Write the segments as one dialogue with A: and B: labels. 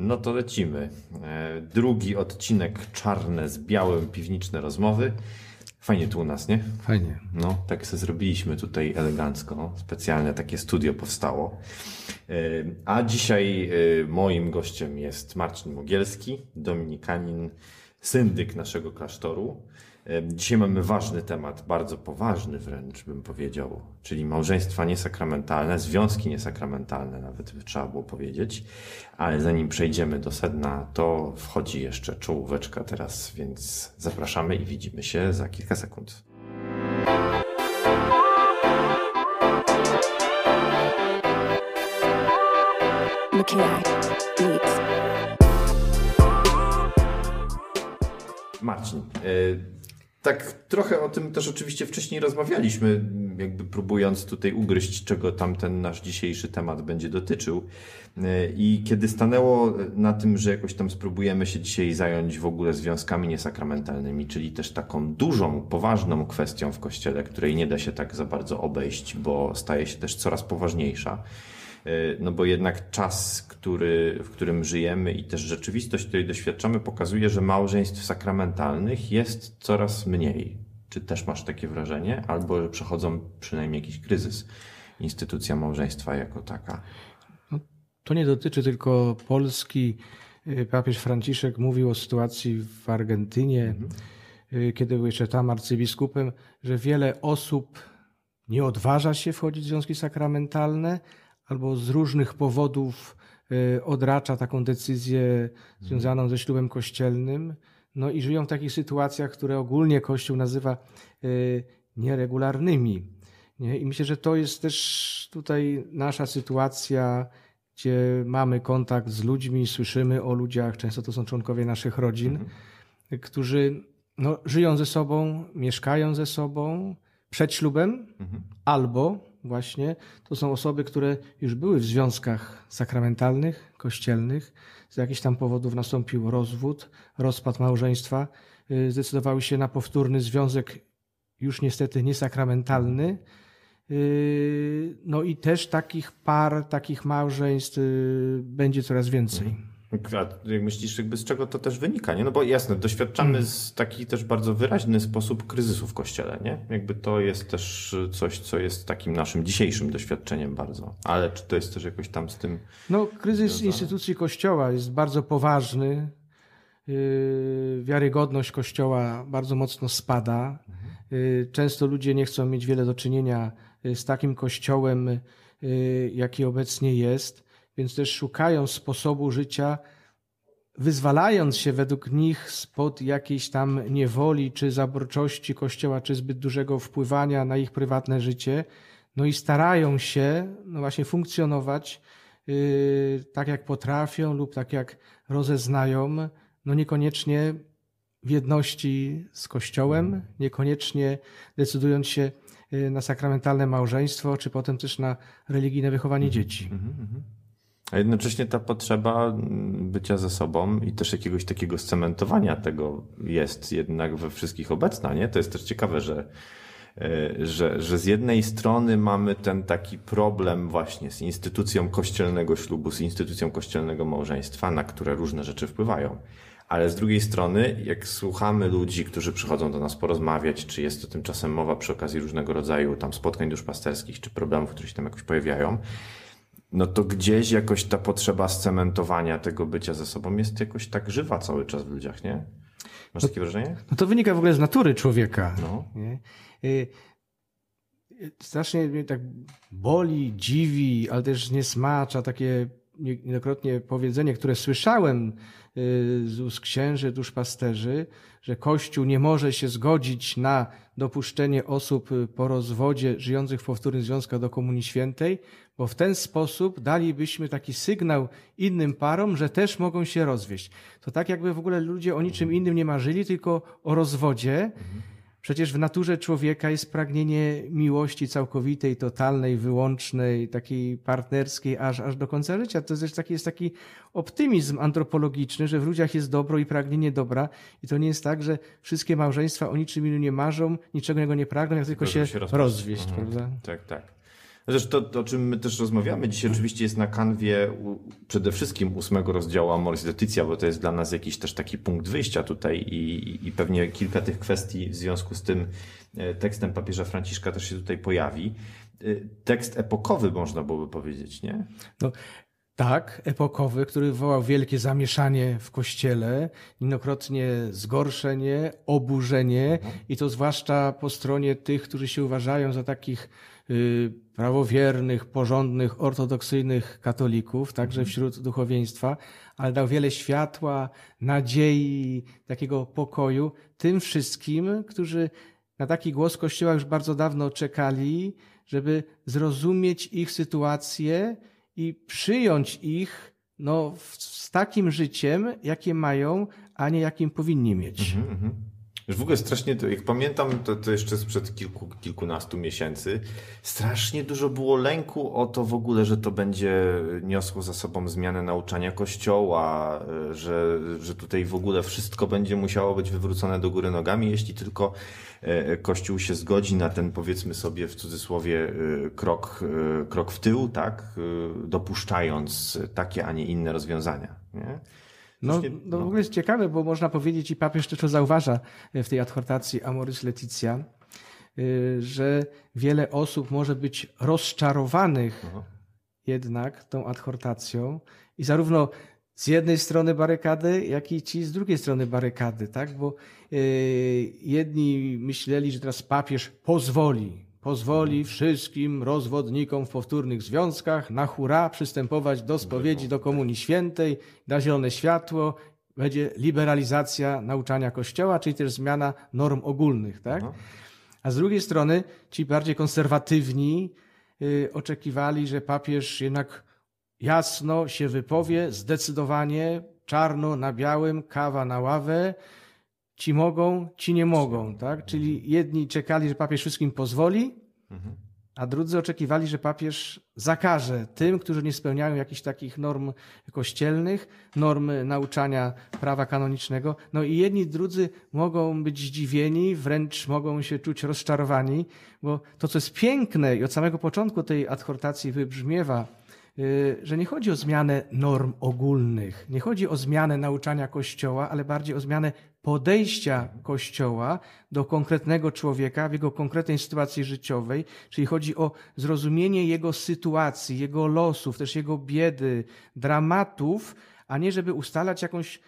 A: No to lecimy. E, drugi odcinek czarne z białym, piwniczne rozmowy. Fajnie tu u nas, nie?
B: Fajnie.
A: No, tak sobie zrobiliśmy tutaj elegancko. Specjalne takie studio powstało. E, a dzisiaj e, moim gościem jest Marcin Mogielski, dominikanin, syndyk naszego klasztoru. Dzisiaj mamy ważny temat, bardzo poważny wręcz bym powiedział, czyli małżeństwa niesakramentalne, związki niesakramentalne nawet by trzeba było powiedzieć. Ale zanim przejdziemy do sedna, to wchodzi jeszcze czołóweczka teraz, więc zapraszamy i widzimy się za kilka sekund. Marcin, y tak trochę o tym też oczywiście wcześniej rozmawialiśmy, jakby próbując tutaj ugryźć, czego tam ten nasz dzisiejszy temat będzie dotyczył. I kiedy stanęło na tym, że jakoś tam spróbujemy się dzisiaj zająć w ogóle związkami niesakramentalnymi, czyli też taką dużą, poważną kwestią w Kościele, której nie da się tak za bardzo obejść, bo staje się też coraz poważniejsza E, no bo jednak czas, który, w którym żyjemy i też rzeczywistość, której doświadczamy, pokazuje, że małżeństw sakramentalnych jest coraz mniej. Czy też masz takie wrażenie? Albo że przechodzą przynajmniej jakiś kryzys instytucja małżeństwa jako taka?
B: No, to nie dotyczy tylko Polski. E, papież Franciszek mówił o sytuacji w Argentynie, mhm. E, kiedy był jeszcze tam arcybiskupem, że wiele osób nie odważa się wchodzić w związki sakramentalne, albo z różnych powodów y, odracza taką decyzję związaną ze ślubem kościelnym. No i żyją w takich sytuacjach, które ogólnie Kościół nazywa y, nieregularnymi. I myślę, że to jest też tutaj nasza sytuacja, gdzie mamy kontakt z ludźmi, słyszymy o ludziach, często to są członkowie naszych rodzin, mhm. którzy no, żyją ze sobą, mieszkają ze sobą przed ślubem mhm. albo właśnie, to są osoby, które już były w związkach sakramentalnych, kościelnych. Z jakichś tam powodów nastąpił rozwód, rozpad małżeństwa. Y, zdecydowały się na powtórny związek, już niestety niesakramentalny. Y, no i też takich par, takich małżeństw y, będzie coraz więcej. Mhm.
A: A jak myślisz, jakby z czego to też wynika, nie? No bo jasne, doświadczamy mm. z taki też bardzo wyraźny sposób kryzysu w Kościele, nie? Jakby to jest też coś, co jest takim naszym dzisiejszym doświadczeniem bardzo. Ale czy to jest też jakoś tam z tym...
B: No, kryzys związane? instytucji Kościoła jest bardzo poważny. Yy, wiarygodność Kościoła bardzo mocno spada. Yy, często ludzie nie chcą mieć wiele do czynienia yy, z takim Kościołem, jaki obecnie jest więc też szukają sposobu życia, wyzwalając się według nich spod jakiejś tam niewoli czy zaborczości Kościoła, czy zbyt dużego wpływania na ich prywatne życie, no i starają się no właśnie funkcjonować yy, tak, jak potrafią lub tak, jak rozeznają, no niekoniecznie w jedności z Kościołem, niekoniecznie decydując się yy, na sakramentalne małżeństwo, czy potem też na religijne wychowanie mhm, dzieci. Mm -hmm.
A: A jednocześnie ta potrzeba bycia ze sobą i też jakiegoś takiego scementowania tego jest jednak we wszystkich obecna, nie? To jest też ciekawe, że, e, że, że z jednej strony mamy ten taki problem właśnie z instytucją kościelnego ślubu, z instytucją kościelnego małżeństwa, na które różne rzeczy wpływają. Ale z drugiej strony, jak słuchamy ludzi, którzy przychodzą do nas porozmawiać, czy jest to tymczasem mowa przy okazji różnego rodzaju tam spotkań duszpasterskich, czy problemów, które się tam jakoś pojawiają, no to gdzieś jakoś ta potrzeba scementowania tego bycia ze sobą jest jakoś tak żywa cały czas w ludziach, nie? Masz no, takie wrażenie?
B: No to wynika w ogóle z natury człowieka. No. Nie? Y, strasznie mnie tak boli, dziwi, ale też nie smacza takie niejednokrotnie powiedzenie, które słyszałem z ust księży, duszpasterzy, że Kościół nie może się zgodzić na dopuszczenie osób po rozwodzie żyjących w powtórnym związku do Komunii Świętej, bo w ten sposób dalibyśmy taki sygnał innym parom, że też mogą się rozwieść. To tak jakby w ogóle ludzie o niczym innym nie marzyli, tylko o rozwodzie. Przecież w naturze człowieka jest pragnienie miłości całkowitej, totalnej, wyłącznej, takiej partnerskiej, aż, aż do końca życia. To jest taki, jest taki optymizm antropologiczny, że w ludziach jest dobro i pragnienie dobra. I to nie jest tak, że wszystkie małżeństwa o niczym innym nie marzą, niczego nie pragną, jak tylko się, się rozwieść, mhm. prawda?
A: Tak, tak. Zresztą to, o czym my też rozmawiamy dzisiaj, oczywiście jest na kanwie u, przede wszystkim ósmego rozdziału Amoris Leticia, bo to jest dla nas jakiś też taki punkt wyjścia tutaj i, i pewnie kilka tych kwestii w związku z tym e, tekstem papieża Franciszka też się tutaj pojawi. E, tekst epokowy, można byłoby powiedzieć, nie?
B: No, tak, epokowy, który wywołał wielkie zamieszanie w kościele, niejednokrotnie zgorszenie, oburzenie i to zwłaszcza po stronie tych, którzy się uważają za takich prawowiernych, porządnych, ortodoksyjnych katolików, także wśród duchowieństwa, ale dał wiele światła, nadziei, takiego pokoju tym wszystkim, którzy na taki głos Kościoła już bardzo dawno czekali, żeby zrozumieć ich sytuację i przyjąć ich no, z takim życiem, jakie mają, a nie jakim powinni mieć.
A: Mhm, mhm. Już w ogóle strasznie, jak pamiętam, to, to jeszcze sprzed kilku, kilkunastu miesięcy, strasznie dużo było lęku o to w ogóle, że to będzie niosło za sobą zmianę nauczania Kościoła, że, że tutaj w ogóle wszystko będzie musiało być wywrócone do góry nogami, jeśli tylko e, Kościół się zgodzi na ten, powiedzmy sobie w cudzysłowie, e, krok, e, krok w tył, tak, dopuszczając takie, a nie inne rozwiązania. Nie?
B: No, no, w ogóle jest ciekawe, bo można powiedzieć, i papież też to zauważa w tej adhortacji Amoris Leticia, y, że wiele osób może być rozczarowanych Aha. jednak tą adhortacją i zarówno z jednej strony barykady, jak i ci z drugiej strony barykady, tak? Bo y, jedni myśleli, że teraz papież pozwoli pozwoli wszystkim rozwodnikom w powtórnych związkach na hura przystępować do spowiedzi, do Komunii Świętej, da zielone światło, będzie liberalizacja nauczania Kościoła, czyli też zmiana norm ogólnych. Tak? A z drugiej strony ci bardziej konserwatywni y, oczekiwali, że papież jednak jasno się wypowie, zdecydowanie, czarno na białym, kawa na ławę, ci mogą, ci nie mogą, tak? Czyli jedni czekali, że papież wszystkim pozwoli, a drudzy oczekiwali, że papież zakaże tym, którzy nie spełniają jakichś takich norm kościelnych, norm nauczania prawa kanonicznego. No i jedni, drudzy mogą być zdziwieni, wręcz mogą się czuć rozczarowani, bo to, co jest piękne i od samego początku tej adhortacji wybrzmiewa, że nie chodzi o zmianę norm ogólnych, nie chodzi o zmianę nauczania Kościoła, ale bardziej o zmianę podejścia Kościoła do konkretnego człowieka w jego konkretnej sytuacji życiowej, czyli chodzi o zrozumienie jego sytuacji, jego losów, też jego biedy, dramatów, a nie żeby ustalać jakąś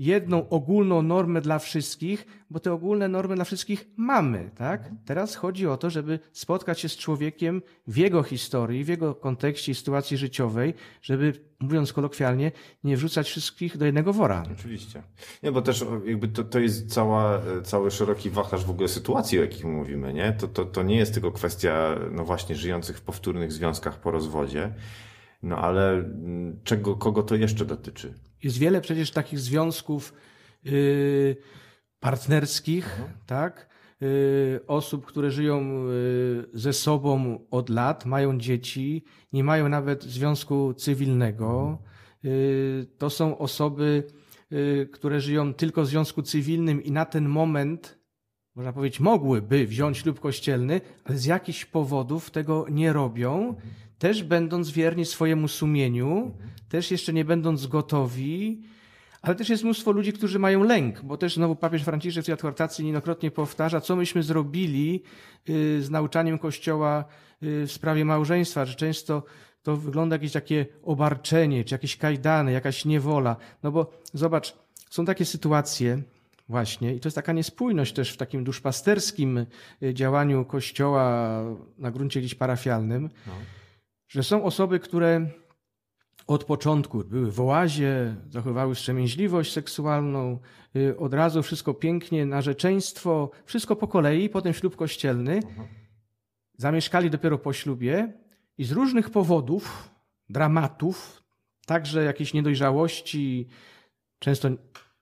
B: jedną ogólną normę dla wszystkich, bo te ogólne normy dla wszystkich mamy, tak? Teraz chodzi o to, żeby spotkać się z człowiekiem w jego historii, w jego kontekście i sytuacji życiowej, żeby, mówiąc kolokwialnie, nie wrzucać wszystkich do jednego wora.
A: Oczywiście. Nie, bo też jakby to, to jest cała, cały szeroki wachlarz w ogóle sytuacji, o jakich mówimy, nie? To, to, to nie jest tylko kwestia, no właśnie, żyjących w powtórnych związkach po rozwodzie, no ale mm, czego, kogo to jeszcze dotyczy?
B: Jest wiele przecież takich związków yy, partnerskich, mhm. tak? Yy, osób, które żyją yy, ze sobą od lat, mają dzieci, nie mają nawet związku cywilnego. Yy, to są osoby, yy, które żyją tylko w związku cywilnym i na ten moment można powiedzieć, mogłyby wziąć ślub kościelny, ale z jakichś powodów tego nie robią. Mhm też będąc wierni swojemu sumieniu, też jeszcze nie będąc gotowi, ale też jest mnóstwo ludzi, którzy mają lęk, bo też znowu papież Franciszek w tej adhortacji niejednokrotnie powtarza, co myśmy zrobili y, z nauczaniem Kościoła y, w sprawie małżeństwa, że często to wygląda jakieś takie obarczenie, czy jakieś kajdany, jakaś niewola. No bo zobacz, są takie sytuacje, Właśnie. I to jest taka niespójność też w takim duszpasterskim y, działaniu Kościoła na gruncie gdzieś parafialnym, no że są osoby, które od początku były w oazie, zachowywały wstrzemięźliwość seksualną, y, od razu wszystko pięknie, narzeczeństwo, wszystko po kolei, potem ślub kościelny. Zamieszkali dopiero po ślubie i z różnych powodów, dramatów, także jakiejś niedojrzałości, często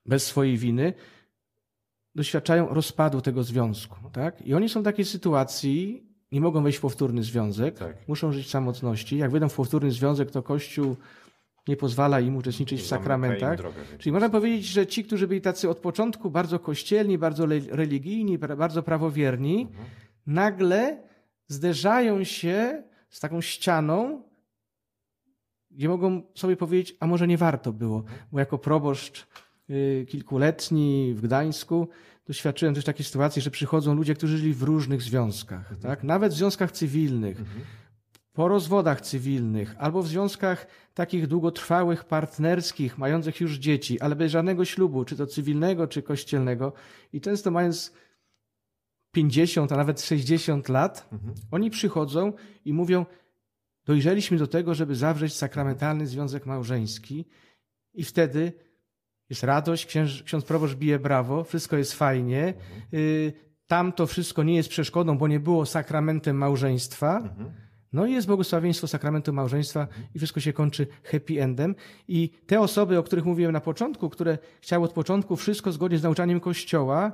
B: bez swojej winy, doświadczają rozpadu tego związku. Tak? I oni są w takiej sytuacji, nie mogą wejść w powtórny związek, tak. muszą żyć w samotności. Jak wejdą w powtórny związek, to Kościół nie pozwala im uczestniczyć w sakramentach. Drogę, Czyli można powiedzieć, że ci, którzy byli tacy od początku bardzo kościelni, bardzo religijni, bardzo prawowierni, mhm. nagle zderzają się z taką ścianą, gdzie mogą sobie powiedzieć, a może nie warto było, bo jako proboszcz y, kilkuletni w Gdańsku doświadczyłem też takiej sytuacji, że przychodzą ludzie, którzy żyli w różnych związkach, mhm. tak? nawet w związkach cywilnych, mhm. po rozwodach cywilnych, albo w związkach takich długotrwałych, partnerskich, mających już dzieci, ale bez żadnego ślubu, czy to cywilnego, czy kościelnego. I często mając 50, a nawet 60 lat, mhm. oni przychodzą i mówią: Dojrzeliśmy do tego, żeby zawrzeć sakramentalny związek małżeński, i wtedy jest radość, ksiądz, ksiądz proboszcz bije brawo, wszystko jest fajnie. Mhm. Y, tam to wszystko nie jest przeszkodą, bo nie było sakramentem małżeństwa. Mhm. No i jest błogosławieństwo sakramentu małżeństwa mhm. i wszystko się kończy happy endem. I te osoby, o których mówiłem na początku, które chciały od początku wszystko zgodnie z nauczaniem Kościoła,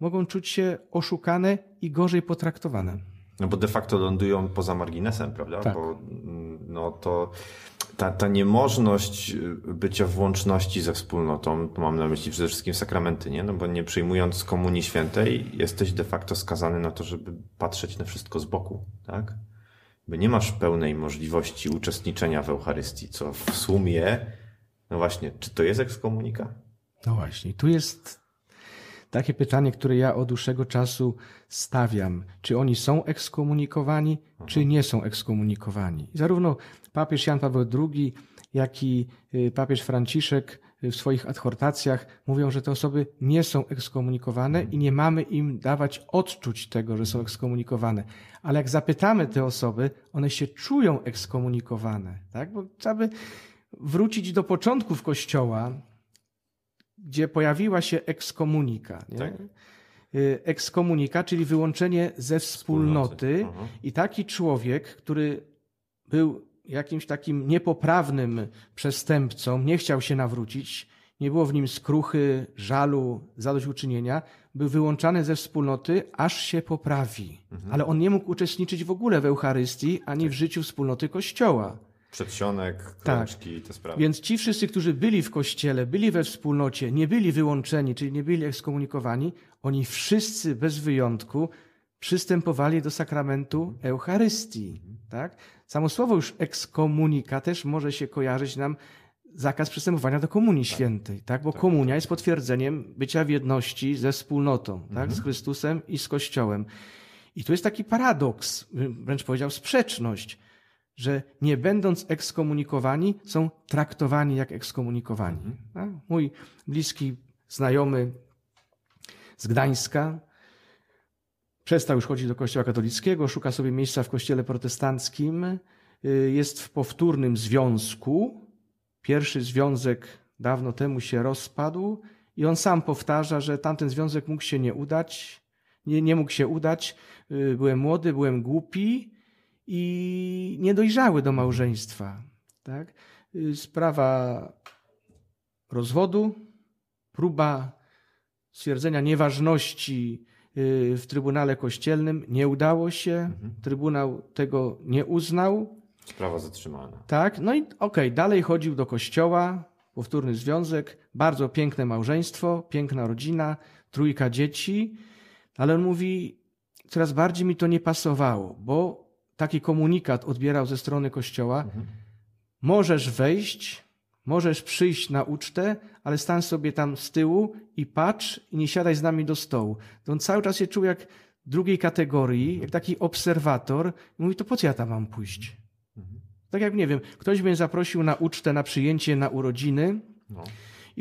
B: mogą czuć się oszukane i gorzej potraktowane.
A: No bo de facto lądują poza marginesem, prawda?
B: Tak.
A: Bo no to ta, ta niemożność y, bycia w łączności ze wspólnotą, mam na myśli przede wszystkim sakramenty, nie? No bo nie przyjmując Komunii Świętej, jesteś de facto skazany na to, żeby patrzeć na wszystko z boku, tak? Bo nie masz pełnej możliwości uczestniczenia w Eucharystii, co w sumie, no właśnie, czy to jest ekskomunika?
B: No właśnie, tu jest takie pytanie, które ja od dłuższego czasu stawiam. Czy oni są ekskomunikowani, czy nie są ekskomunikowani? Zarówno papież Jan Paweł II, jak i y, papież Franciszek w swoich adhortacjach mówią, że te osoby nie są ekskomunikowane i nie mamy im dawać odczuć tego, że są ekskomunikowane. Ale jak zapytamy te osoby, one się czują ekskomunikowane, tak? Bo trzeba by wrócić do początków Kościoła, gdzie pojawiła się ekskomunika. Nie? Tak. Y, ekskomunika, czyli wyłączenie ze wspólnoty. wspólnoty. I taki człowiek, który był jakimś takim niepoprawnym przestępcą, nie chciał się nawrócić, nie było w nim skruchy, żalu, zadośćuczynienia, był wyłączany ze wspólnoty, aż się poprawi. Mhm. Ale on nie mógł uczestniczyć w ogóle w Eucharystii ani tak. w życiu wspólnoty Kościoła.
A: Przedsionek, krączki, tak. te sprawy.
B: Więc ci wszyscy, którzy byli w kościele, byli we wspólnocie, nie byli wyłączeni, czyli nie byli ekskomunikowani, oni wszyscy bez wyjątku przystępowali do sakramentu Eucharystii. Tak? Samo słowo już ekskomunika też może się kojarzyć nam zakaz przystępowania do Komunii tak. Świętej, tak? bo tak, komunia tak. jest potwierdzeniem bycia w jedności ze wspólnotą, tak? Mhm. z Chrystusem i z Kościołem. I tu jest taki paradoks, wręcz powiedział sprzeczność że nie będąc ekskomunikowani, są traktowani jak ekskomunikowani. Mhm. Mój bliski znajomy z Gdańska przestał już chodzić do kościoła katolickiego, szuka sobie miejsca w kościele protestanckim, y, jest w powtórnym związku. Pierwszy związek dawno temu się rozpadł i on sam powtarza, że tamten związek mógł się nie udać, nie, nie mógł się udać. Y, byłem młody, byłem głupi, i niedojrzały do małżeństwa. Tak? Y, sprawa rozwodu, próba stwierdzenia nieważności y, w Trybunale Kościelnym nie udało się. Mhm. Trybunał tego nie uznał.
A: Sprawa zatrzymana.
B: Tak, no i okej, okay, dalej chodził do kościoła, powtórny związek, bardzo piękne małżeństwo, piękna rodzina, trójka dzieci, ale on mówi, coraz bardziej mi to nie pasowało, bo taki komunikat odbierał ze strony kościoła. Mhm. Możesz wejść, możesz przyjść na ucztę, ale stań sobie tam z tyłu i patrz i nie siadaj z nami do stołu. To on cały czas się czuł jak drugiej kategorii, jak taki obserwator. I mówi, to po co ja tam mam pójść? Mhm. Tak jak, nie wiem, ktoś mnie zaprosił na ucztę, na przyjęcie, na urodziny. No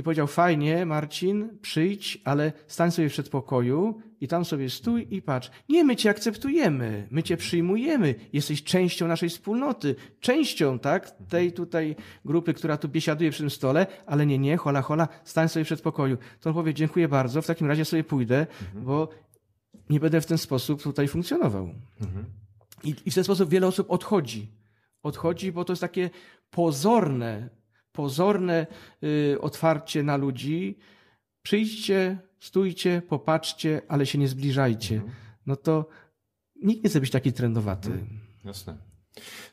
B: powiedział: Fajnie, Marcin, przyjdź, ale stań sobie w przedpokoju i tam sobie stój i patrz. Nie, my cię akceptujemy, my cię przyjmujemy, jesteś częścią naszej wspólnoty, częścią, tak, tej tutaj grupy, która tu biesiaduje przy tym stole, ale nie, nie, hola, hola, stań sobie w przedpokoju. To on powie: Dziękuję bardzo, w takim razie sobie pójdę, mhm. bo nie będę w ten sposób tutaj funkcjonował. Mhm. I, I w ten sposób wiele osób odchodzi. Odchodzi, bo to jest takie pozorne pozorne y, otwarcie na ludzi. Przyjdźcie, stójcie, popatrzcie, ale się nie zbliżajcie. Mhm. No to nikt nie chce być taki trendowaty.
A: Jasne.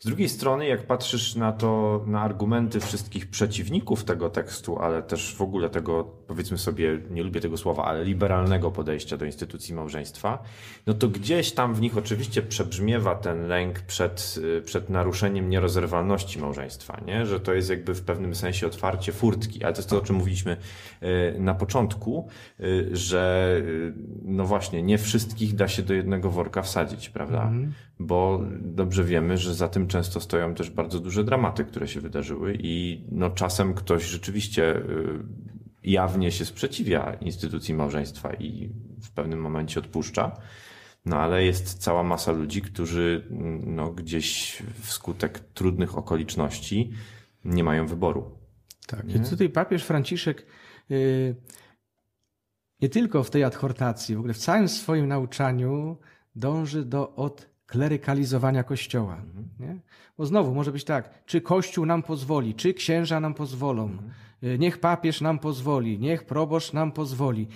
A: Z drugiej strony, jak patrzysz na to, na argumenty wszystkich przeciwników tego tekstu, ale też w ogóle tego, powiedzmy sobie, nie lubię tego słowa, ale liberalnego podejścia do instytucji małżeństwa, no to gdzieś tam w nich oczywiście przebrzmiewa ten lęk przed, przed naruszeniem nierozerwalności małżeństwa, nie? że to jest jakby w pewnym sensie otwarcie furtki, ale to jest to, o czym mówiliśmy e, na początku, e, że no właśnie, nie wszystkich da się do jednego worka wsadzić, prawda? Mhm bo dobrze wiemy, że za tym często stoją też bardzo duże dramaty, które się wydarzyły i no czasem ktoś rzeczywiście y, jawnie się sprzeciwia instytucji małżeństwa i w pewnym momencie odpuszcza. No ale jest cała masa ludzi, którzy no, gdzieś wskutek trudnych okoliczności nie mają wyboru.
B: Tak. Nie? I tutaj papież Franciszek yy, nie tylko w tej adhortacji, w ogóle w całym swoim nauczaniu dąży do od klerykalizowania Kościoła. Mhm. Nie? Bo znowu może być tak, czy Kościół nam pozwoli, czy księża nam pozwolą, mhm. Niech papież nam pozwoli, niech proboszcz nam pozwoli.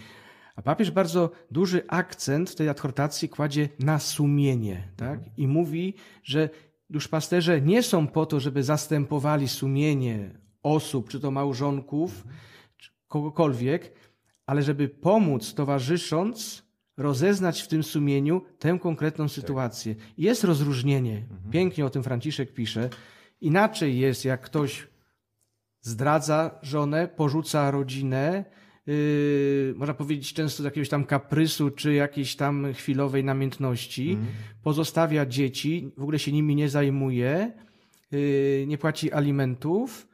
B: A papież bardzo duży akcent w tej adhortacji kładzie na sumienie. Tak? Mhm. I mówi, że duszpasterze nie są po to, żeby zastępowali sumienie osób, czy to małżonków, czy kogokolwiek, ale żeby pomóc towarzysząc rozeznać w tym sumieniu tę konkretną sytuację. Jest rozróżnienie. Mhm. Pięknie o tym Franciszek pisze. Inaczej jest, jak ktoś zdradza żonę, porzuca rodzinę, yy, można powiedzieć często z jakiegoś tam kaprysu, czy jakiejś tam chwilowej namiętności, mhm. pozostawia dzieci, w ogóle się nimi nie zajmuje, yy, nie płaci alimentów,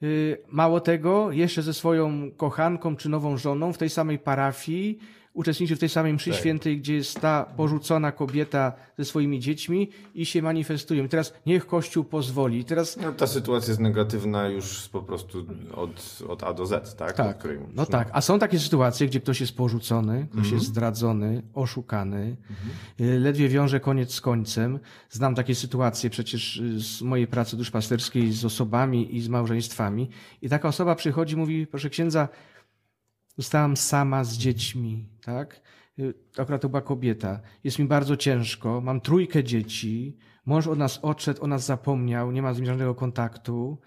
B: yy, Mało tego, jeszcze ze swoją kochanką czy nową żoną w tej samej parafii uczestniczy w tej samej mszy tak. świętej, gdzie jest ta porzucona kobieta ze swoimi dziećmi i się manifestują. I teraz niech Kościół pozwoli. Teraz...
A: No, ta sytuacja jest negatywna już po prostu od, od A do Z, tak?
B: tak. Której... No tak, a są takie sytuacje, gdzie ktoś jest porzucony, ktoś mhm. jest zdradzony, oszukany, mhm. ledwie wiąże koniec z końcem. Znam takie sytuacje przecież z mojej pracy duszpasterskiej z osobami i z małżeństwami i taka osoba przychodzi i mówi, proszę księdza, Zostałam sama z dziećmi, tak? Y, akurat to była kobieta. Jest mi bardzo ciężko, mam trójkę dzieci, mąż od nas odszedł, o nas zapomniał, nie ma z nim żadnego kontaktu.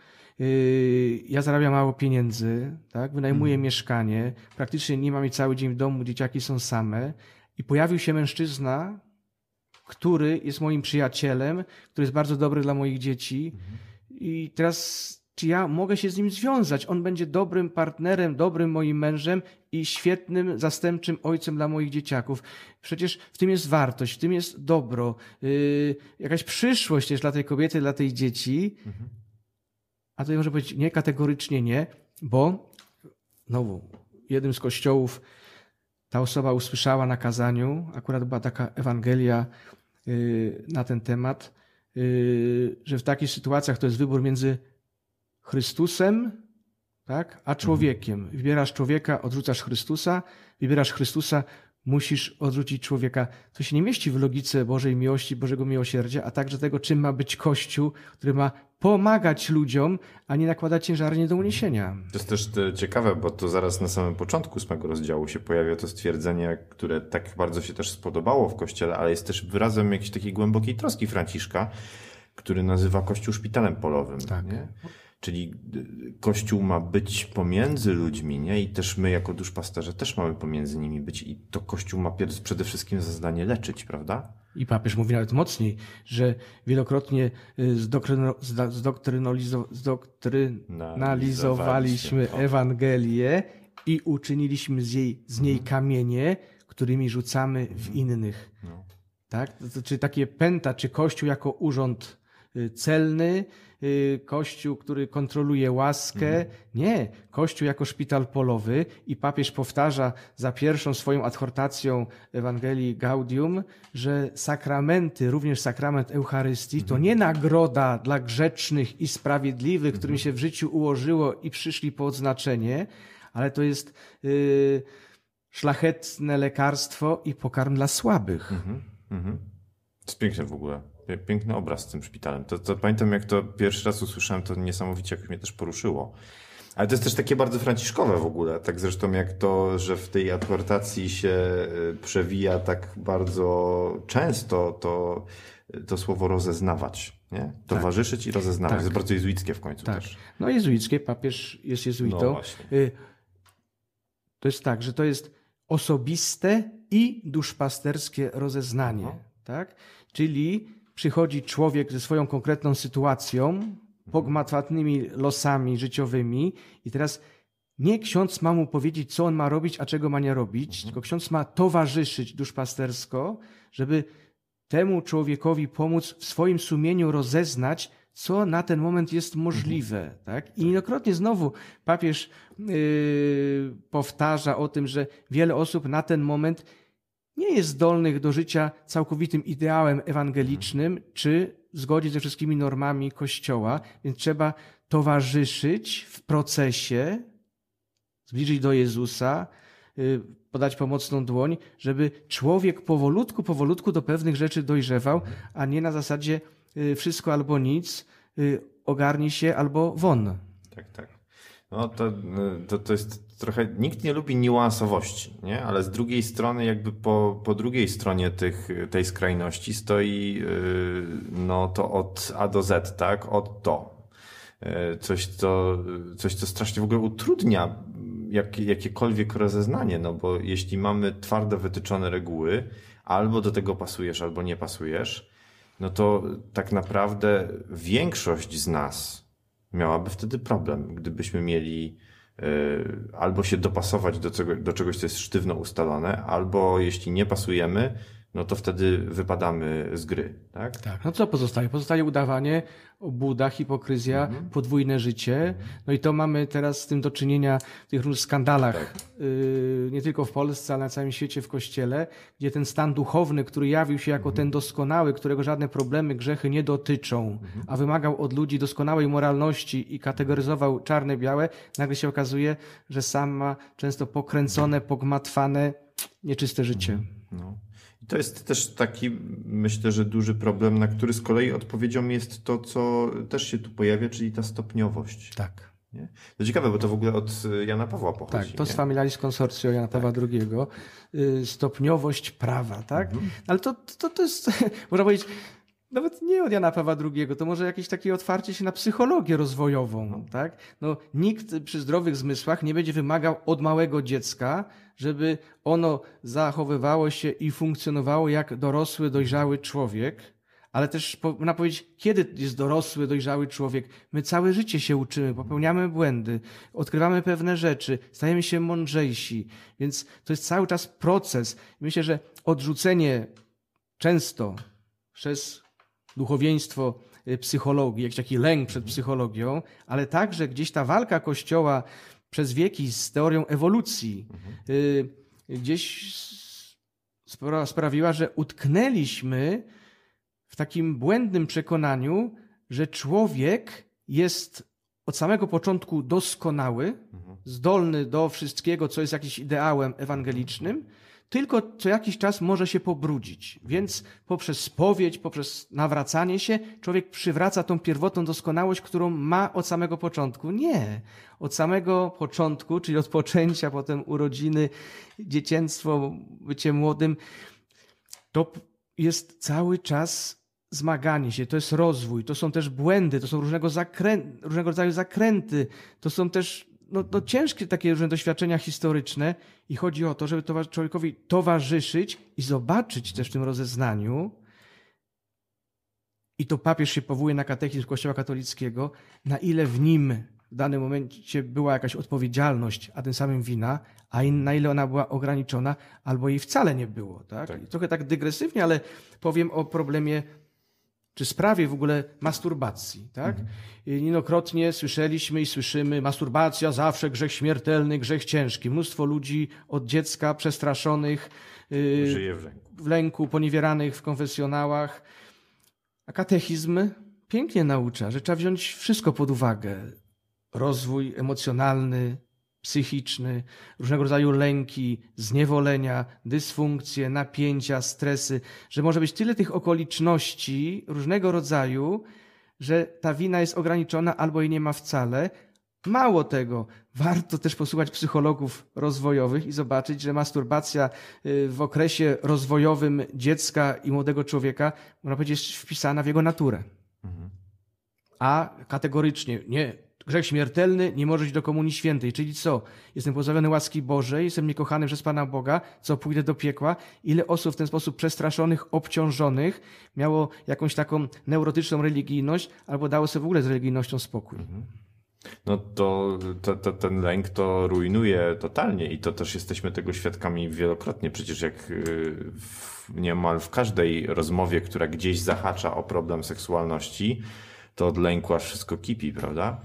B: Y, ja zarabiam mało pieniędzy, tak? Wynajmuję hmm. mieszkanie, praktycznie nie mam jej cały dzień w domu, dzieciaki są same. I pojawił się mężczyzna, który jest moim przyjacielem, który jest bardzo dobry dla moich dzieci. Hmm. I teraz czy ja mogę się z nim związać? On będzie dobrym partnerem, dobrym moim mężem i świetnym zastępczym ojcem dla moich dzieciaków. Przecież w tym jest wartość, w tym jest dobro, yy, jakaś przyszłość też dla tej kobiety, dla tej dzieci. Mhm. A tutaj może być nie kategorycznie nie, bo znowu, jednym z kościołów ta osoba usłyszała na kazaniu, akurat była taka Ewangelia yy, na ten temat, yy, że w takich sytuacjach to jest wybór między Chrystusem, tak, a człowiekiem. Wybierasz człowieka, odrzucasz Chrystusa, wybierasz Chrystusa, musisz odrzucić człowieka. To się nie mieści w logice Bożej miłości, Bożego miłosierdzia, a także tego, czym ma być Kościół, który ma pomagać ludziom, a nie nakładać ciężary nie do uniesienia.
A: To jest też e, ciekawe, bo to zaraz na samym początku ósmego rozdziału się pojawia to stwierdzenie, które tak bardzo się też spodobało w Kościele, ale jest też wyrazem jakiejś takiej głębokiej troski Franciszka, który nazywa Kościół szpitalem polowym. Tak. Nie? Czyli y, Kościół ma być pomiędzy ludźmi, nie? I też my, jako duszpasterze, też mamy pomiędzy nimi być. I to Kościół ma przede wszystkim za zadanie leczyć, prawda?
B: I papież mówi nawet mocniej, że wielokrotnie y, zdoktrynalizowaliśmy Ewangelię i uczyniliśmy z, jej, z niej mhm. kamienie, którymi rzucamy w mhm. innych. No. Tak? Czy takie pęta, czy Kościół jako urząd celny, Y, kościół, który kontroluje łaskę. Mhm. Nie, Kościół jako szpital polowy i papież powtarza za pierwszą swoją adhortacją Ewangelii Gaudium, że sakramenty, również sakrament Eucharystii, to mhm. nie nagroda dla grzecznych i sprawiedliwych, mhm. którym się w życiu ułożyło i przyszli po odznaczenie, ale to jest yy, szlachetne lekarstwo i pokarm dla słabych. Mhm.
A: Mhm. To jest piękne w ogóle. Piękny obraz z tym szpitalem. To, to pamiętam, jak to pierwszy raz usłyszałem, to niesamowicie jak mnie też poruszyło. Ale to jest też takie bardzo franciszkowe w ogóle. Tak zresztą jak to, że w tej adhortacji się y, przewija tak bardzo często to, to słowo rozeznawać. Nie? Towarzyszyć i rozeznawać.
B: Tak.
A: To jest bardzo jezuickie w końcu
B: Tak.
A: też.
B: No jezuickie, papież jest jezuitą.
A: No właśnie.
B: Y, To jest tak, że to jest osobiste i duszpasterskie rozeznanie. Tak? Czyli przychodzi człowiek ze swoją konkretną sytuacją, pogmatwatnymi losami życiowymi i teraz nie ksiądz ma mu powiedzieć, co on ma robić, a czego ma nie robić, tylko ksiądz ma towarzyszyć duszpastersko, żeby temu człowiekowi pomóc w swoim sumieniu rozeznać, co na ten moment jest możliwe. Tak? I niejednokrotnie znowu papież yy, powtarza o tym, że wiele osób na ten moment nie jest zdolnych do życia całkowitym ideałem ewangelicznym, czy w zgodzie ze wszystkimi normami Kościoła, więc trzeba towarzyszyć w procesie, zbliżyć do Jezusa, y, podać pomocną dłoń, żeby człowiek powolutku, powolutku do pewnych rzeczy dojrzewał, a nie na zasadzie y, wszystko albo nic, y, ogarnij się albo won.
A: Tak, tak. No to, to, to jest trochę, nikt nie lubi niuansowości, nie? Ale z drugiej strony, jakby po, po drugiej stronie tych, tej skrajności stoi yy, no to od A do Z, tak? Od do. Yy, Coś, co, coś, co strasznie w ogóle utrudnia jak, jakiekolwiek rozeznanie, no bo jeśli mamy twardo wytyczone reguły, albo do tego pasujesz, albo nie pasujesz, no to tak naprawdę większość z nas miałaby wtedy problem, gdybyśmy mieli y, albo się dopasować do, czego, do czegoś, co jest sztywno ustalone, albo jeśli nie pasujemy, no to wtedy wypadamy z gry, tak?
B: Tak, no co pozostaje? Pozostaje udawanie, obłuda, hipokryzja, podwójne życie. No i to mamy teraz z tym do czynienia w tych różnych skandalach, yy, nie tylko w Polsce, ale na całym świecie w Kościele, gdzie ten stan duchowny, który jawił się jako ten doskonały, którego żadne problemy, grzechy nie dotyczą, a wymagał od ludzi doskonałej moralności i kategoryzował czarne, białe, nagle się okazuje, że sam ma często pokręcone, pogmatwane, nieczyste życie.
A: No. I to jest też taki, myślę, że duży problem, na który z kolei odpowiedzią jest to, co też się tu pojawia, czyli ta stopniowość.
B: Tak.
A: Nie? To ciekawe, bo to w ogóle od Jana Pawła pochodzi.
B: Tak, to z Familiaris Consortio Jana Pawła II, y, stopniowość prawa, tak? Ale to, to, to jest, można powiedzieć, nawet nie od Jana Pawła II, to może jakieś takie otwarcie się na psychologię rozwojową, tak? No, nikt przy zdrowych zmysłach nie będzie wymagał od małego dziecka, żeby ono zachowywało się i funkcjonowało jak dorosły, dojrzały człowiek, ale też można powiedzieć, kiedy jest dorosły, dojrzały człowiek. My całe życie się uczymy, popełniamy błędy, odkrywamy pewne rzeczy, stajemy się mądrzejsi, więc to jest cały czas proces. Myślę, że odrzucenie często przez duchowieństwo y, psychologii, jakiś taki lęk przed psychologią, ale także gdzieś ta walka Kościoła przez wieki z teorią ewolucji y, gdzieś sprawiła, że utknęliśmy w takim błędnym przekonaniu, że człowiek jest od samego początku doskonały, zdolny do wszystkiego, co jest jakimś ideałem ewangelicznym, tylko co jakiś czas może się pobrudzić. Więc poprzez spowiedź, poprzez nawracanie się, człowiek przywraca tą pierwotną doskonałość, którą ma od samego początku. Nie. Od samego początku, czyli od poczęcia, potem urodziny, dzieciństwo, bycie młodym, to jest cały czas zmaganie się, to jest rozwój, to są też błędy, to są różnego, zakrę... różnego rodzaju zakręty, to są też no, no ciężkie takie różne doświadczenia historyczne i chodzi o to, żeby towa- człowiekowi towarzyszyć i zobaczyć też w tym rozeznaniu, i to papież się powołuje na katechizm Kościoła katolickiego, na ile w nim w danym momencie była jakaś odpowiedzialność, a tym samym wina, a in, na ile ona była ograniczona, albo jej wcale nie było. Tak?
A: Tak.
B: Trochę tak dygresywnie, ale powiem o problemie czy sprawie w ogóle masturbacji. Tak? I Niejednokrotnie słyszeliśmy i słyszymy, masturbacja zawsze grzech śmiertelny, grzech ciężki. Mnóstwo ludzi od dziecka przestraszonych, yy,
A: w ręku.
B: w lęku, poniewieranych w konfesjonałach. A katechizm pięknie naucza, że trzeba wziąć wszystko pod uwagę. Rozwój emocjonalny, psychiczny, różnego rodzaju lęki, zniewolenia, dysfunkcje, napięcia, stresy, że może być tyle tych okoliczności różnego rodzaju, że ta wina jest ograniczona albo jej nie ma wcale. Mało tego, warto też posłuchać psychologów rozwojowych i zobaczyć, że masturbacja y, w okresie rozwojowym dziecka i młodego człowieka, można powiedzieć, jest wpisana w jego naturę. A kategorycznie nie. Grzech śmiertelny nie może iść do Komunii Świętej. Czyli co? Jestem pozbawiony łaski Bożej, jestem niekochany przez Pana Boga, co pójdę do piekła? Ile osób w ten sposób przestraszonych, obciążonych miało jakąś taką neurotyczną religijność, albo dało sobie w ogóle z religijnością spokój?
A: No to, to, to ten lęk to rujnuje totalnie i to też jesteśmy tego świadkami wielokrotnie. Przecież jak y, w, niemal w każdej rozmowie, która gdzieś zahacza o problem seksualności, to od lęku aż wszystko kipi, prawda?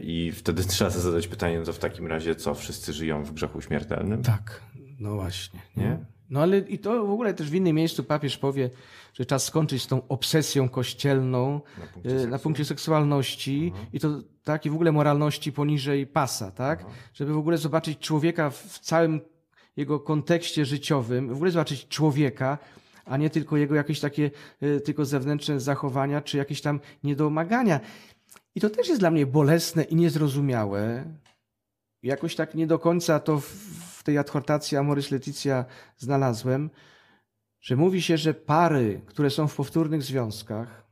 A: I wtedy trzeba sobie zadać pytanie, no to w takim razie co, wszyscy żyją w grzechu śmiertelnym?
B: Tak, no właśnie. Nie? No ale i to w ogóle też w innym miejscu papież powie, że czas skończyć z tą obsesją kościelną na punkcie, y, na punkcie seksualności Aha. i to takiej w ogóle moralności poniżej pasa, tak? Aha. Żeby w ogóle zobaczyć człowieka w całym jego kontekście życiowym, w ogóle zobaczyć człowieka, a nie tylko jego jakieś takie y, tylko zewnętrzne zachowania, czy jakieś tam niedomagania. I to też jest dla mnie bolesne i niezrozumiałe. Jakoś tak nie do końca to w tej adhortacji Amoris Leticia znalazłem, że mówi się, że pary, które są w powtórnych związkach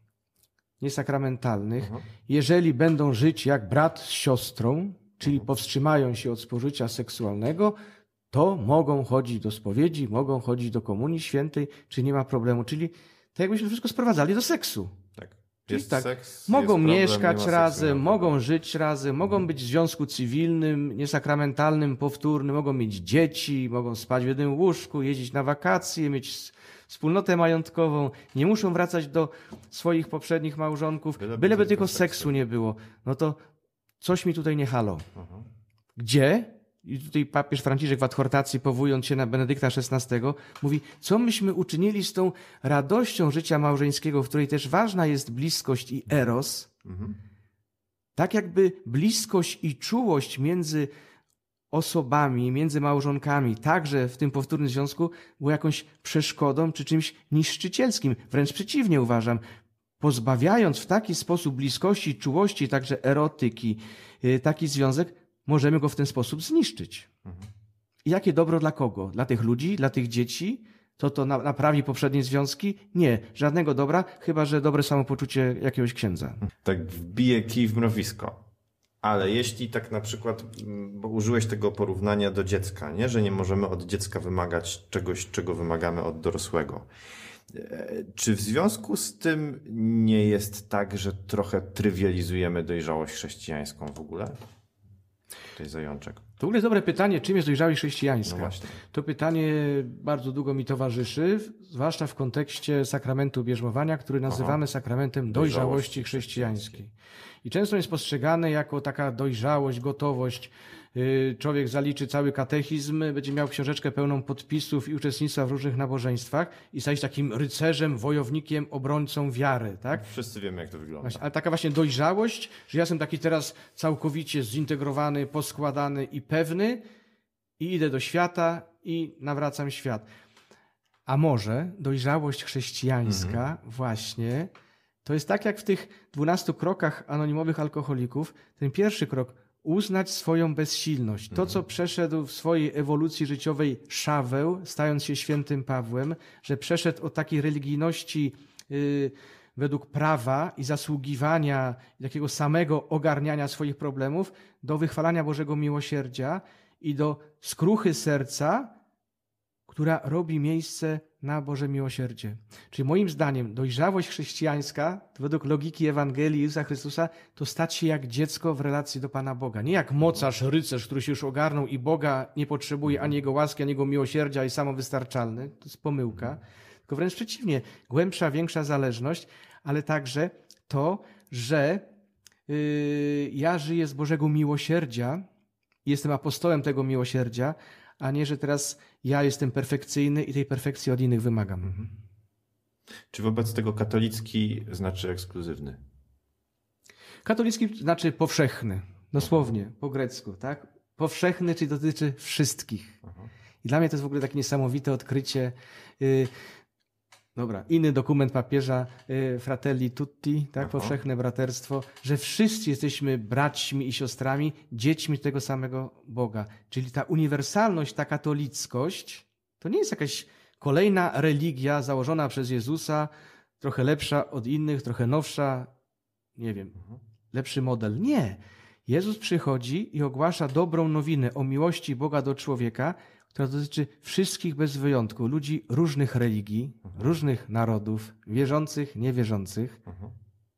B: niesakramentalnych, Aha. jeżeli będą żyć jak brat z siostrą, czyli Aha. powstrzymają się od spożycia seksualnego, to mogą chodzić do spowiedzi, mogą chodzić do komunii świętej, czy nie ma problemu. Czyli tak jakbyśmy wszystko sprowadzali do seksu.
A: Tak. Jest tak, seks,
B: mogą
A: problem,
B: mieszkać razem, mogą żyć razem, mogą być w związku cywilnym, niesakramentalnym, powtórnym, mogą mieć dzieci, mogą spać w jednym łóżku, jeździć na wakacje, mieć wspólnotę majątkową, nie muszą wracać do swoich poprzednich małżonków, byleby, byleby tylko seksu nie było. No to coś mi tutaj nie halo. Aha. Gdzie? I tutaj papież Franciszek w adhortacji, powołując się na Benedykta XVI, mówi, co myśmy uczynili z tą radością życia małżeńskiego, w której też ważna jest bliskość i eros, mhm. tak jakby bliskość i czułość między osobami, między małżonkami, także w tym powtórnym związku, było jakąś przeszkodą czy czymś niszczycielskim. Wręcz przeciwnie uważam. Pozbawiając w taki sposób bliskości, czułości, także erotyki, y, taki związek, możemy go w ten sposób zniszczyć. Mhm. I jakie dobro dla kogo? Dla tych ludzi, dla tych dzieci? To to naprawi poprzednie związki? Nie, żadnego dobra, chyba że dobre samopoczucie jakiegoś księdza.
A: Tak wbije kij w mrowisko. Ale jeśli tak na przykład, bo użyłeś tego porównania do dziecka, nie? że nie możemy od dziecka wymagać czegoś, czego wymagamy od dorosłego. E, czy w związku z tym nie jest tak, że trochę trywializujemy dojrzałość chrześcijańską w ogóle? Tutaj zajączek.
B: To w ogóle jest dobre pytanie, czym jest dojrzałość chrześcijańska? No to pytanie bardzo długo mi towarzyszy, zwłaszcza w kontekście sakramentu bierzmowania, który nazywamy Aha. sakramentem dojrzałości chrześcijańskiej. I często jest postrzegane jako taka dojrzałość, gotowość. Y, człowiek zaliczy cały katechizm, będzie miał książeczkę pełną podpisów i uczestnictwa w różnych nabożeństwach i stać takim rycerzem, wojownikiem, obrońcą wiary. Tak?
A: Wszyscy wiemy, jak to wygląda.
B: Ale taka właśnie dojrzałość, że ja jestem taki teraz całkowicie zintegrowany, poskładany i pewny i idę do świata i nawracam świat. A może dojrzałość chrześcijańska mhm. właśnie to jest tak jak w tych dwunastu krokach anonimowych alkoholików. Ten pierwszy krok uznać swoją bezsilność. To, co przeszedł w swojej ewolucji życiowej Szaweł, stając się świętym Pawłem, że przeszedł od takiej religijności yy, według prawa i zasługiwania, takiego samego ogarniania swoich problemów, do wychwalania Bożego miłosierdzia i do skruchy serca, która robi miejsce na Boże miłosierdzie. Czyli moim zdaniem dojrzałość chrześcijańska, według logiki Ewangelii Jezusa Chrystusa, to stać się jak dziecko w relacji do Pana Boga. Nie jak mocarz, rycerz, który się już ogarnął i Boga nie potrzebuje ani Jego łaski, ani Jego miłosierdzia i samowystarczalny. To jest pomyłka. Tylko wręcz przeciwnie, głębsza, większa zależność, ale także to, że yy, ja żyję z Bożego miłosierdzia, jestem apostołem tego miłosierdzia, a nie, że teraz ja jestem perfekcyjny i tej perfekcji od innych wymagam. Mhm.
A: Czy wobec tego katolicki znaczy ekskluzywny?
B: Katolicki znaczy powszechny, dosłownie, po grecku, tak? Powszechny, czyli dotyczy wszystkich. Aha. I dla mnie to jest w ogóle takie niesamowite odkrycie. Dobra, inny dokument papieża y, Fratelli Tutti, tak, Aha. powszechne braterstwo, że wszyscy jesteśmy braćmi i siostrami, dziećmi tego samego Boga. Czyli ta uniwersalność, ta katolickość, to nie jest jakaś kolejna religia założona przez Jezusa, trochę lepsza od innych, trochę nowsza, nie wiem, lepszy model. Nie. Jezus przychodzi i ogłasza dobrą nowinę o miłości Boga do człowieka, która dotyczy wszystkich bez wyjątku, ludzi różnych religii, różnych narodów, wierzących, niewierzących,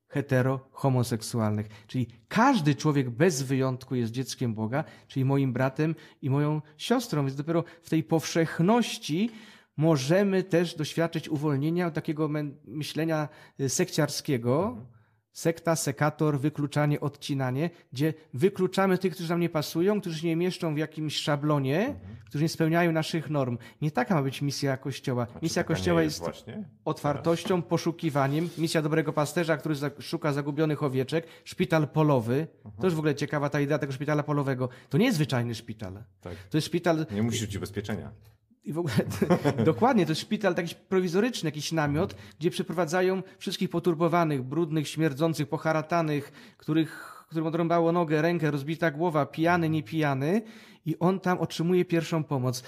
B: hetero, homoseksualnych. Czyli każdy człowiek bez wyjątku jest dzieckiem Boga, czyli moim bratem i moją siostrą. Więc dopiero w tej powszechności możemy też doświadczyć uwolnienia od takiego myślenia y, sekciarskiego, sekta, sekator, wykluczanie, odcinanie, gdzie wykluczamy tych, którzy nam nie pasują, którzy się nie mieszczą w jakimś szablonie, mhm. którzy nie spełniają naszych norm. Nie taka ma być misja Kościoła. Misja Kościoła jest, jest otwartością, teraz. poszukiwaniem. Misja dobrego pasterza, który szuka zagubionych owieczek. Szpital polowy. Mhm. To już w ogóle ciekawa ta idea tego szpitala polowego. To nie jest zwyczajny szpital. Tak. To jest szpital...
A: Nie musi być ubezpieczenia.
B: I w ogóle dokładnie, to jest szpital taki prowizoryczny, jakiś namiot, gdzie przeprowadzają wszystkich poturbowanych, brudnych, śmierdzących, poharatanych, których, którym odrąbało nogę, rękę, rozbita głowa, pijany, niepijany i on tam otrzymuje pierwszą pomoc.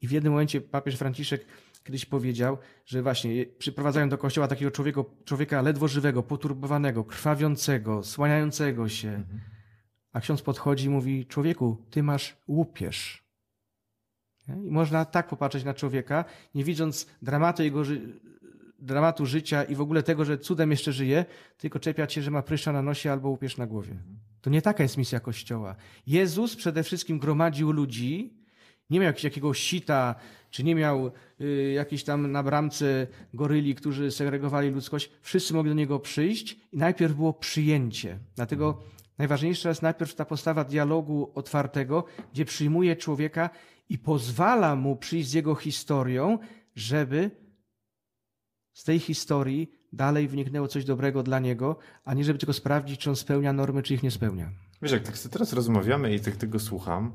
B: I w jednym momencie papież Franciszek kiedyś powiedział, że właśnie przyprowadzają do kościoła takiego człowieka, człowieka ledwo żywego, poturbowanego, krwawiącego, słaniającego się. Mhm. A ksiądz podchodzi i mówi, człowieku, ty masz łupież. I można tak popatrzeć na człowieka, nie widząc dramatu jego ży dramatu życia i w ogóle tego, że cudem jeszcze żyje, tylko czepiać się, że ma pryszcza na nosie albo łupież na głowie. To nie taka jest misja Kościoła. Jezus przede wszystkim gromadził ludzi, nie miał jakiegoś sita, czy nie miał y, jakiejś tam na bramce goryli, którzy segregowali ludzkość. Wszyscy mogli do niego przyjść i najpierw było przyjęcie. Dlatego najważniejsza jest najpierw ta postawa dialogu otwartego, gdzie przyjmuje człowieka i pozwala mu przyjść z jego historią, żeby z tej historii dalej wyniknęło coś dobrego dla niego, a nie żeby tylko sprawdzić, czy on spełnia normy, czy ich nie spełnia.
A: Wiesz, jak tak teraz rozmawiamy i tak tego słucham,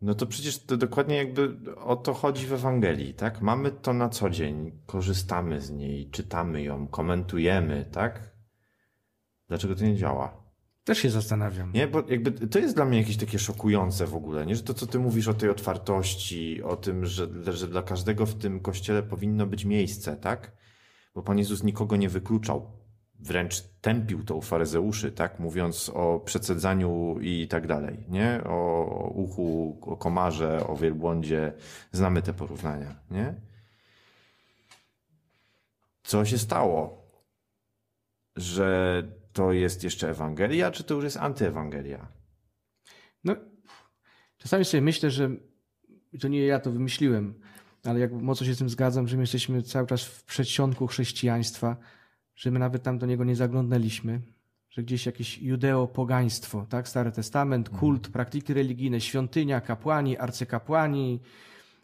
A: no to przecież to dokładnie jakby o to chodzi w Ewangelii, tak? Mamy to na co dzień, korzystamy z niej, czytamy ją, komentujemy, tak? Dlaczego to nie działa?
B: Też się zastanawiam.
A: Nie, bo jakby to jest dla mnie jakieś takie szokujące w ogóle, nie? Że to, co ty mówisz o tej otwartości, o tym, że, że dla każdego w tym kościele powinno być miejsce, tak? Bo Pan Jezus nikogo nie wykluczał. Wręcz tępił to u faryzeuszy, tak? Mówiąc o przecedzaniu i tak dalej, nie? O uchu, o komarze, o wielbłądzie. Znamy te porównania, nie? Co się stało? Że to jest jeszcze Ewangelia, czy to już jest antyewangelia?
B: No, czasami sobie myślę, że to nie ja to wymyśliłem, ale jak mocno się z tym zgadzam, że my jesteśmy cały czas w przedsionku chrześcijaństwa, że my nawet tam do niego nie zaglądnęliśmy, że gdzieś jakieś judeo-pogaństwo, tak? Stary Testament, mhm. kult, praktyki religijne, świątynia, kapłani, arcykapłani,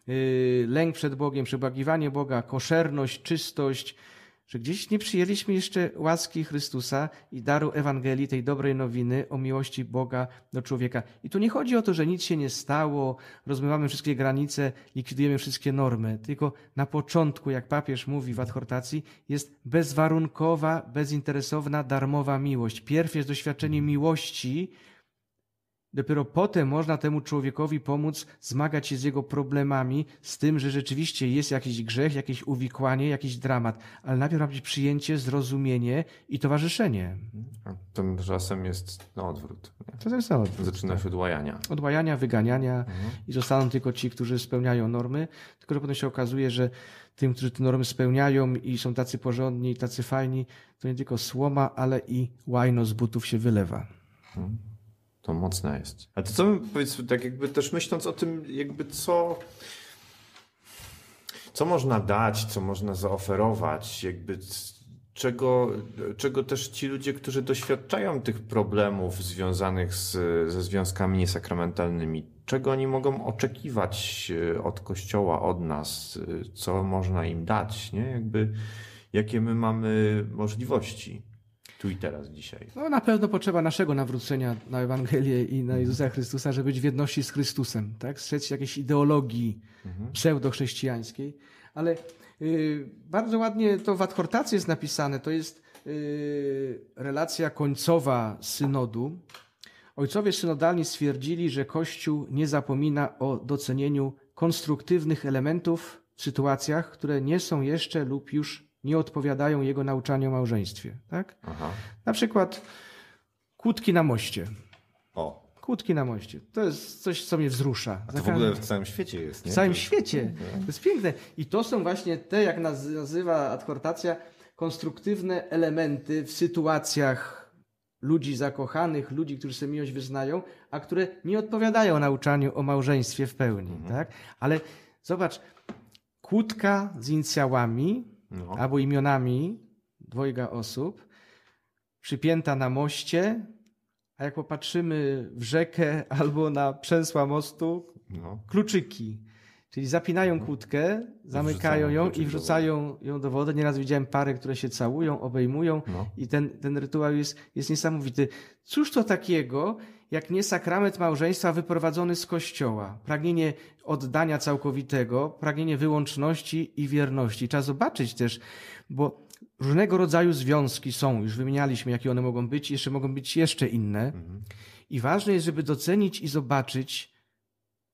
B: yy, lęk przed Bogiem, przebłagiwanie Boga, koszerność, czystość, że gdzieś nie przyjęliśmy jeszcze łaski Chrystusa i daru Ewangelii, tej dobrej nowiny o miłości Boga do człowieka. I tu nie chodzi o to, że nic się nie stało, rozmywamy wszystkie granice, likwidujemy wszystkie normy, tylko na początku, jak papież mówi w adhortacji, jest bezwarunkowa, bezinteresowna, darmowa miłość. Pierw jest doświadczenie miłości, Dopiero potem można temu człowiekowi pomóc zmagać się z jego problemami, z tym, że rzeczywiście jest jakiś grzech, jakieś uwikłanie, jakiś dramat, ale najpierw ma być przyjęcie, zrozumienie i towarzyszenie.
A: A tymczasem jest na odwrót.
B: Nie? To jest na odwrót.
A: Zaczyna się od łajania.
B: Od łajania, wyganiania mhm. i zostaną tylko ci, którzy spełniają normy, tylko że potem się okazuje, że tym, którzy te normy spełniają i są tacy porządni tacy fajni, to nie tylko słoma, ale i łajno z butów się wylewa. Mhm.
A: To mocne jest. A to co, powiedz, tak jakby też myśląc o tym, jakby co, co można dać, co można zaoferować, jakby czego, czego też ci ludzie, którzy doświadczają tych problemów związanych z, ze związkami niesakramentalnymi, czego oni mogą oczekiwać e, od Kościoła, od nas, e, co można im dać, nie? Jakby, jakie my mamy możliwości tu i teraz dzisiaj?
B: No na pewno potrzeba naszego nawrócenia na Ewangelię i na Jezusa Chrystusa, żeby być w jedności z Chrystusem, tak? Strzec jakiejś ideologii mhm. pseudochrześcijańskiej. Ale y, bardzo ładnie to w adhortacji jest napisane. To jest y, relacja końcowa synodu. Ojcowie synodalni stwierdzili, że Kościół nie zapomina o docenieniu konstruktywnych elementów w sytuacjach, które nie są jeszcze lub już nie odpowiadają jego nauczaniu o małżeństwie. Tak?
A: Aha.
B: Na przykład kłódki na moście.
A: O.
B: Kłódki na moście. To jest coś, co mnie wzrusza.
A: A to w ogóle w całym świecie jest, nie?
B: W całym
A: To-
B: świecie. To jest piękne. I to są właśnie te, jak naz- nazywa adhortacja, konstruktywne elementy w sytuacjach ludzi zakochanych, ludzi, którzy sobie miłość wyznają, a które nie odpowiadają nauczaniu o małżeństwie w pełni. Tak? Ale zobacz, kłódka z inicjałami
A: No.
B: albo imionami dwojga osób, przypięta na moście, a jak popatrzymy w rzekę albo na przęsła mostu,
A: No.
B: kluczyki. Czyli zapinają kłódkę, zamykają ją i wrzucają ją do wody. Nieraz widziałem pary, które się całują, obejmują
A: No.
B: i ten, ten rytuał jest, jest niesamowity. Cóż to takiego, jak nie sakrament małżeństwa wyprowadzony z kościoła? Pragnienie oddania całkowitego, pragnienie wyłączności i wierności. Trzeba zobaczyć też, bo różnego rodzaju związki są, już wymienialiśmy, jakie one mogą być, jeszcze mogą być jeszcze inne. I ważne jest, żeby docenić i zobaczyć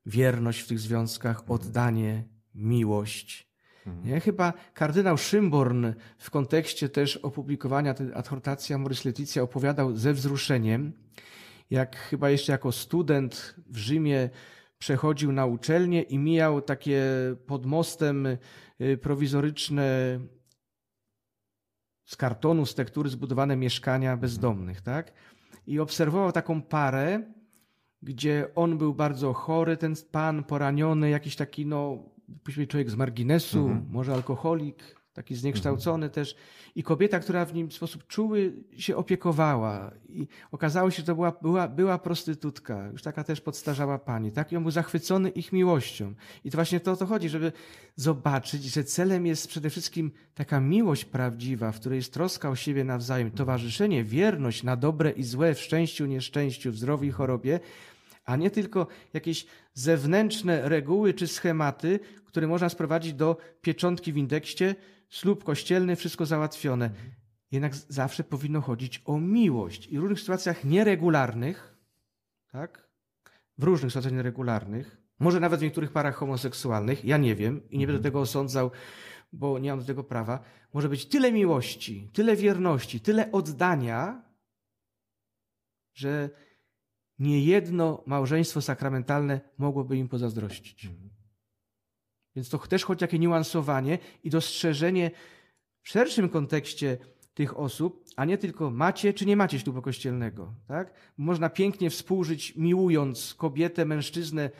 B: wierność w tych związkach, oddanie, miłość. Nie? Chyba kardynał Szymborn w kontekście też opublikowania tej adhortacja Moris Leticia opowiadał ze wzruszeniem, jak chyba jeszcze jako student w Rzymie przechodził na uczelnię i mijał takie pod mostem y, prowizoryczne z kartonu, z tektury zbudowane mieszkania bezdomnych, tak? I obserwował taką parę, gdzie on był bardzo chory, ten pan poraniony, jakiś taki, no, powiedzmy człowiek z marginesu, może alkoholik, taki zniekształcony też. I kobieta, która w nim w sposób czuły się opiekowała. I okazało się, że to była, była, była prostytutka, już taka też podstarzała pani, tak? I on był zachwycony ich miłością. I to właśnie to o to chodzi, żeby zobaczyć, że celem jest przede wszystkim taka miłość prawdziwa, w której jest troska o siebie nawzajem, towarzyszenie, wierność na dobre i złe, w szczęściu, nieszczęściu, w zdrowiu i chorobie, a nie tylko jakieś zewnętrzne reguły czy schematy, które można sprowadzić do pieczątki w indeksie, ślub kościelny, wszystko załatwione. Jednak z- zawsze powinno chodzić o miłość. I w różnych sytuacjach nieregularnych, tak? W różnych sytuacjach nieregularnych, może nawet w niektórych parach homoseksualnych, ja nie wiem i nie będę tego osądzał, bo nie mam do tego prawa, może być tyle miłości, tyle wierności, tyle oddania, że niejedno małżeństwo sakramentalne mogłoby im pozazdrościć. Więc to też choć jakie niuansowanie i dostrzeżenie w szerszym kontekście tych osób, a nie tylko macie czy nie macie ślubu kościelnego. Tak? Można pięknie współżyć, miłując kobietę, mężczyznę,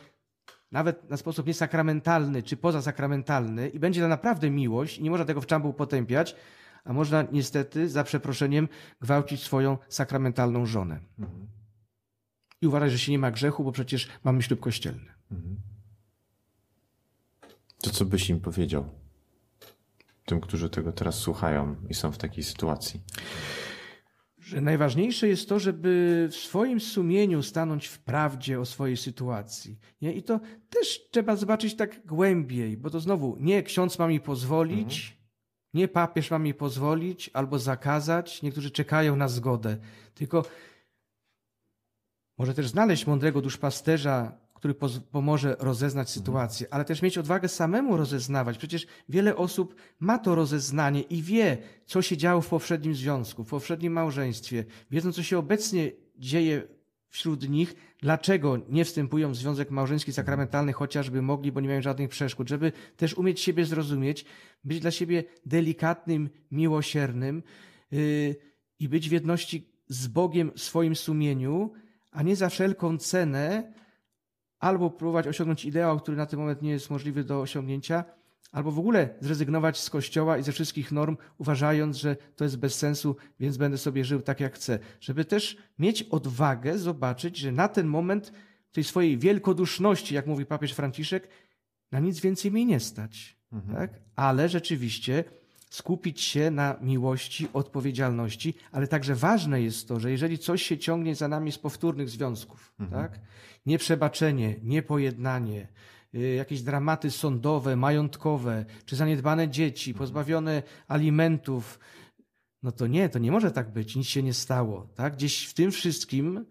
B: nawet na sposób niesakramentalny czy pozasakramentalny i będzie to naprawdę miłość i nie można tego w czambu potępiać, a można niestety, za przeproszeniem, gwałcić swoją sakramentalną żonę. I uważać, że się nie ma grzechu, bo przecież mamy ślub kościelny.
A: To co byś im powiedział? Tym, którzy tego teraz słuchają i są w takiej sytuacji.
B: Że najważniejsze jest to, żeby w swoim sumieniu stanąć w prawdzie o swojej sytuacji. Nie? I to też trzeba zobaczyć tak głębiej, bo to znowu nie ksiądz ma mi pozwolić, nie papież ma mi pozwolić albo zakazać. Niektórzy czekają na zgodę. Tylko może też znaleźć mądrego duszpasterza, który pomoże rozeznać sytuację, ale też mieć odwagę samemu rozeznawać. Przecież wiele osób ma to rozeznanie i wie, co się działo w poprzednim związku, w poprzednim małżeństwie. Wiedzą, co się obecnie dzieje wśród nich, dlaczego nie wstępują w związek małżeński sakramentalny, chociażby mogli, bo nie mają żadnych przeszkód, żeby też umieć siebie zrozumieć, być dla siebie delikatnym, miłosiernym yy, i być w jedności z Bogiem w swoim sumieniu, a nie za wszelką cenę albo próbować osiągnąć ideał, który na ten moment nie jest możliwy do osiągnięcia, albo w ogóle zrezygnować z kościoła i ze wszystkich norm, uważając, że to jest bez sensu, więc będę sobie żył tak, jak chcę. Żeby też mieć odwagę zobaczyć, że na ten moment tej swojej wielkoduszności, jak mówi papież Franciszek, na nic więcej mnie nie stać. Tak? Ale rzeczywiście skupić się na miłości, odpowiedzialności, ale także ważne jest to, że jeżeli coś się ciągnie za nami z powtórnych związków, tak? Nieprzebaczenie, niepojednanie, y, jakieś dramaty sądowe, majątkowe, czy zaniedbane dzieci, pozbawione alimentów, no to nie, to nie może tak być, nic się nie stało, tak? Gdzieś w tym wszystkim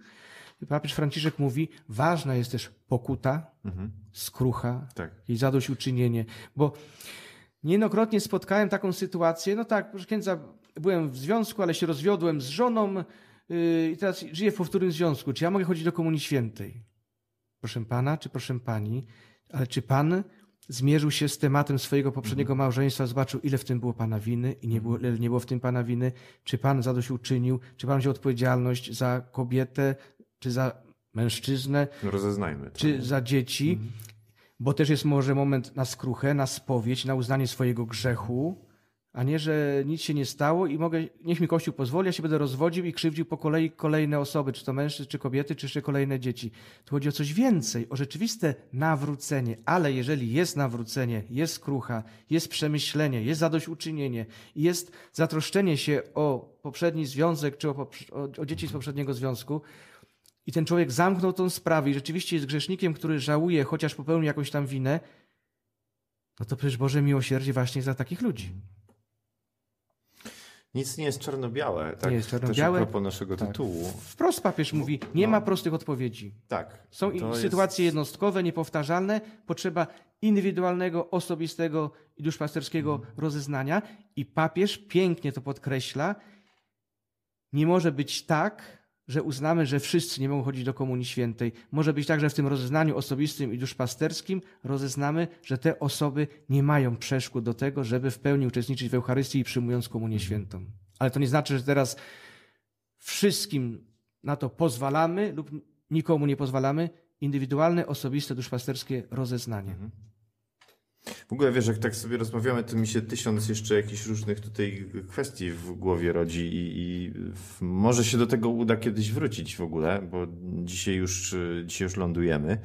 B: papież Franciszek mówi, ważna jest też pokuta, skrucha,
A: Tak.
B: i zadośćuczynienie, bo Niejednokrotnie spotkałem taką sytuację, no tak, proszę księdza, byłem w związku, ale się rozwiodłem z żoną yy, i teraz żyję w powtórnym związku. Czy ja mogę chodzić do Komunii Świętej? Proszę pana, czy proszę pani, ale czy pan zmierzył się z tematem swojego poprzedniego małżeństwa, zobaczył, ile w tym było pana winy i nie było, ile nie było w tym pana winy, czy pan zadośćuczynił, czy pan wziął odpowiedzialność za kobietę, czy za mężczyznę,
A: Rozeznajmy to.
B: czy za dzieci, bo też jest może moment na skruchę, na spowiedź, na uznanie swojego grzechu, a nie, że nic się nie stało i mogę, niech mi Kościół pozwoli, ja się będę rozwodził i krzywdził po kolei kolejne osoby, czy to mężczyzn, czy kobiety, czy jeszcze kolejne dzieci. Tu chodzi o coś więcej, o rzeczywiste nawrócenie, ale jeżeli jest nawrócenie, jest skrucha, jest przemyślenie, jest zadośćuczynienie, jest zatroszczenie się o poprzedni związek, czy o, o, o dzieci z poprzedniego związku, i ten człowiek zamknął tą sprawę i rzeczywiście jest grzesznikiem, który żałuje, chociaż popełnił jakąś tam winę, no to przecież Boże miłosierdzie właśnie dla takich ludzi.
A: Nic nie jest czarno-białe. Tak?
B: Nie jest czarno-białe.
A: A propos naszego
B: Tak.
A: tytułu.
B: Wprost papież mówi, nie ma prostych odpowiedzi.
A: Tak.
B: Są
A: to
B: i
A: jest-
B: sytuacje jednostkowe, niepowtarzalne, potrzeba indywidualnego, osobistego i duszpasterskiego rozeznania i papież pięknie to podkreśla. Nie może być tak, że uznamy, że wszyscy nie mogą chodzić do Komunii Świętej. Może być tak, że w tym rozeznaniu osobistym i duszpasterskim rozeznamy, że te osoby nie mają przeszkód do tego, żeby w pełni uczestniczyć w Eucharystii i przyjmując Komunię Świętą. Ale to nie znaczy, że teraz wszystkim na to pozwalamy lub nikomu nie pozwalamy. Indywidualne, osobiste, duszpasterskie rozeznanie.
A: W ogóle wiesz, jak tak sobie rozmawiamy, to mi się tysiąc jeszcze jakichś różnych tutaj kwestii w głowie rodzi i, i może się do tego uda kiedyś wrócić w ogóle, bo dzisiaj już, y, dzisiaj już lądujemy.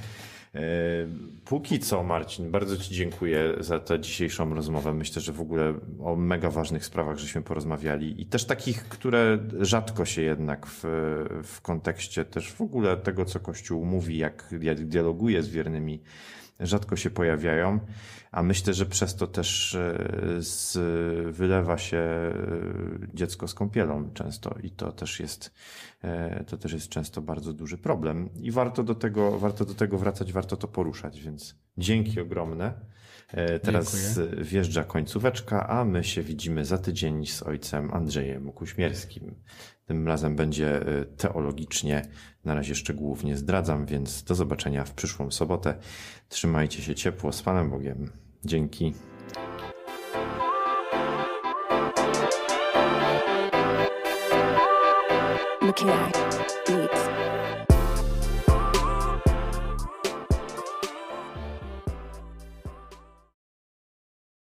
A: E, Póki co, Marcin, bardzo Ci dziękuję za tę dzisiejszą rozmowę. Myślę, że w ogóle o mega ważnych sprawach żeśmy porozmawiali i też takich, które rzadko się jednak w, w kontekście też w ogóle tego, co Kościół mówi, jak, jak dialoguje z wiernymi, rzadko się pojawiają, a myślę, że przez to też e, z, wylewa się e, dziecko z kąpielą często i to też jest, e, to też jest często bardzo duży problem i warto do tego, warto do tego wracać, warto to poruszać, więc dzięki ogromne. Teraz
B: Dziękuję.
A: wjeżdża końcóweczka, a my się widzimy za tydzień z ojcem Andrzejem Kuśmierskim. Tym razem będzie teologicznie, na razie szczegółów nie zdradzam, więc do zobaczenia w przyszłą sobotę. Trzymajcie się ciepło, z Panem Bogiem. Dzięki.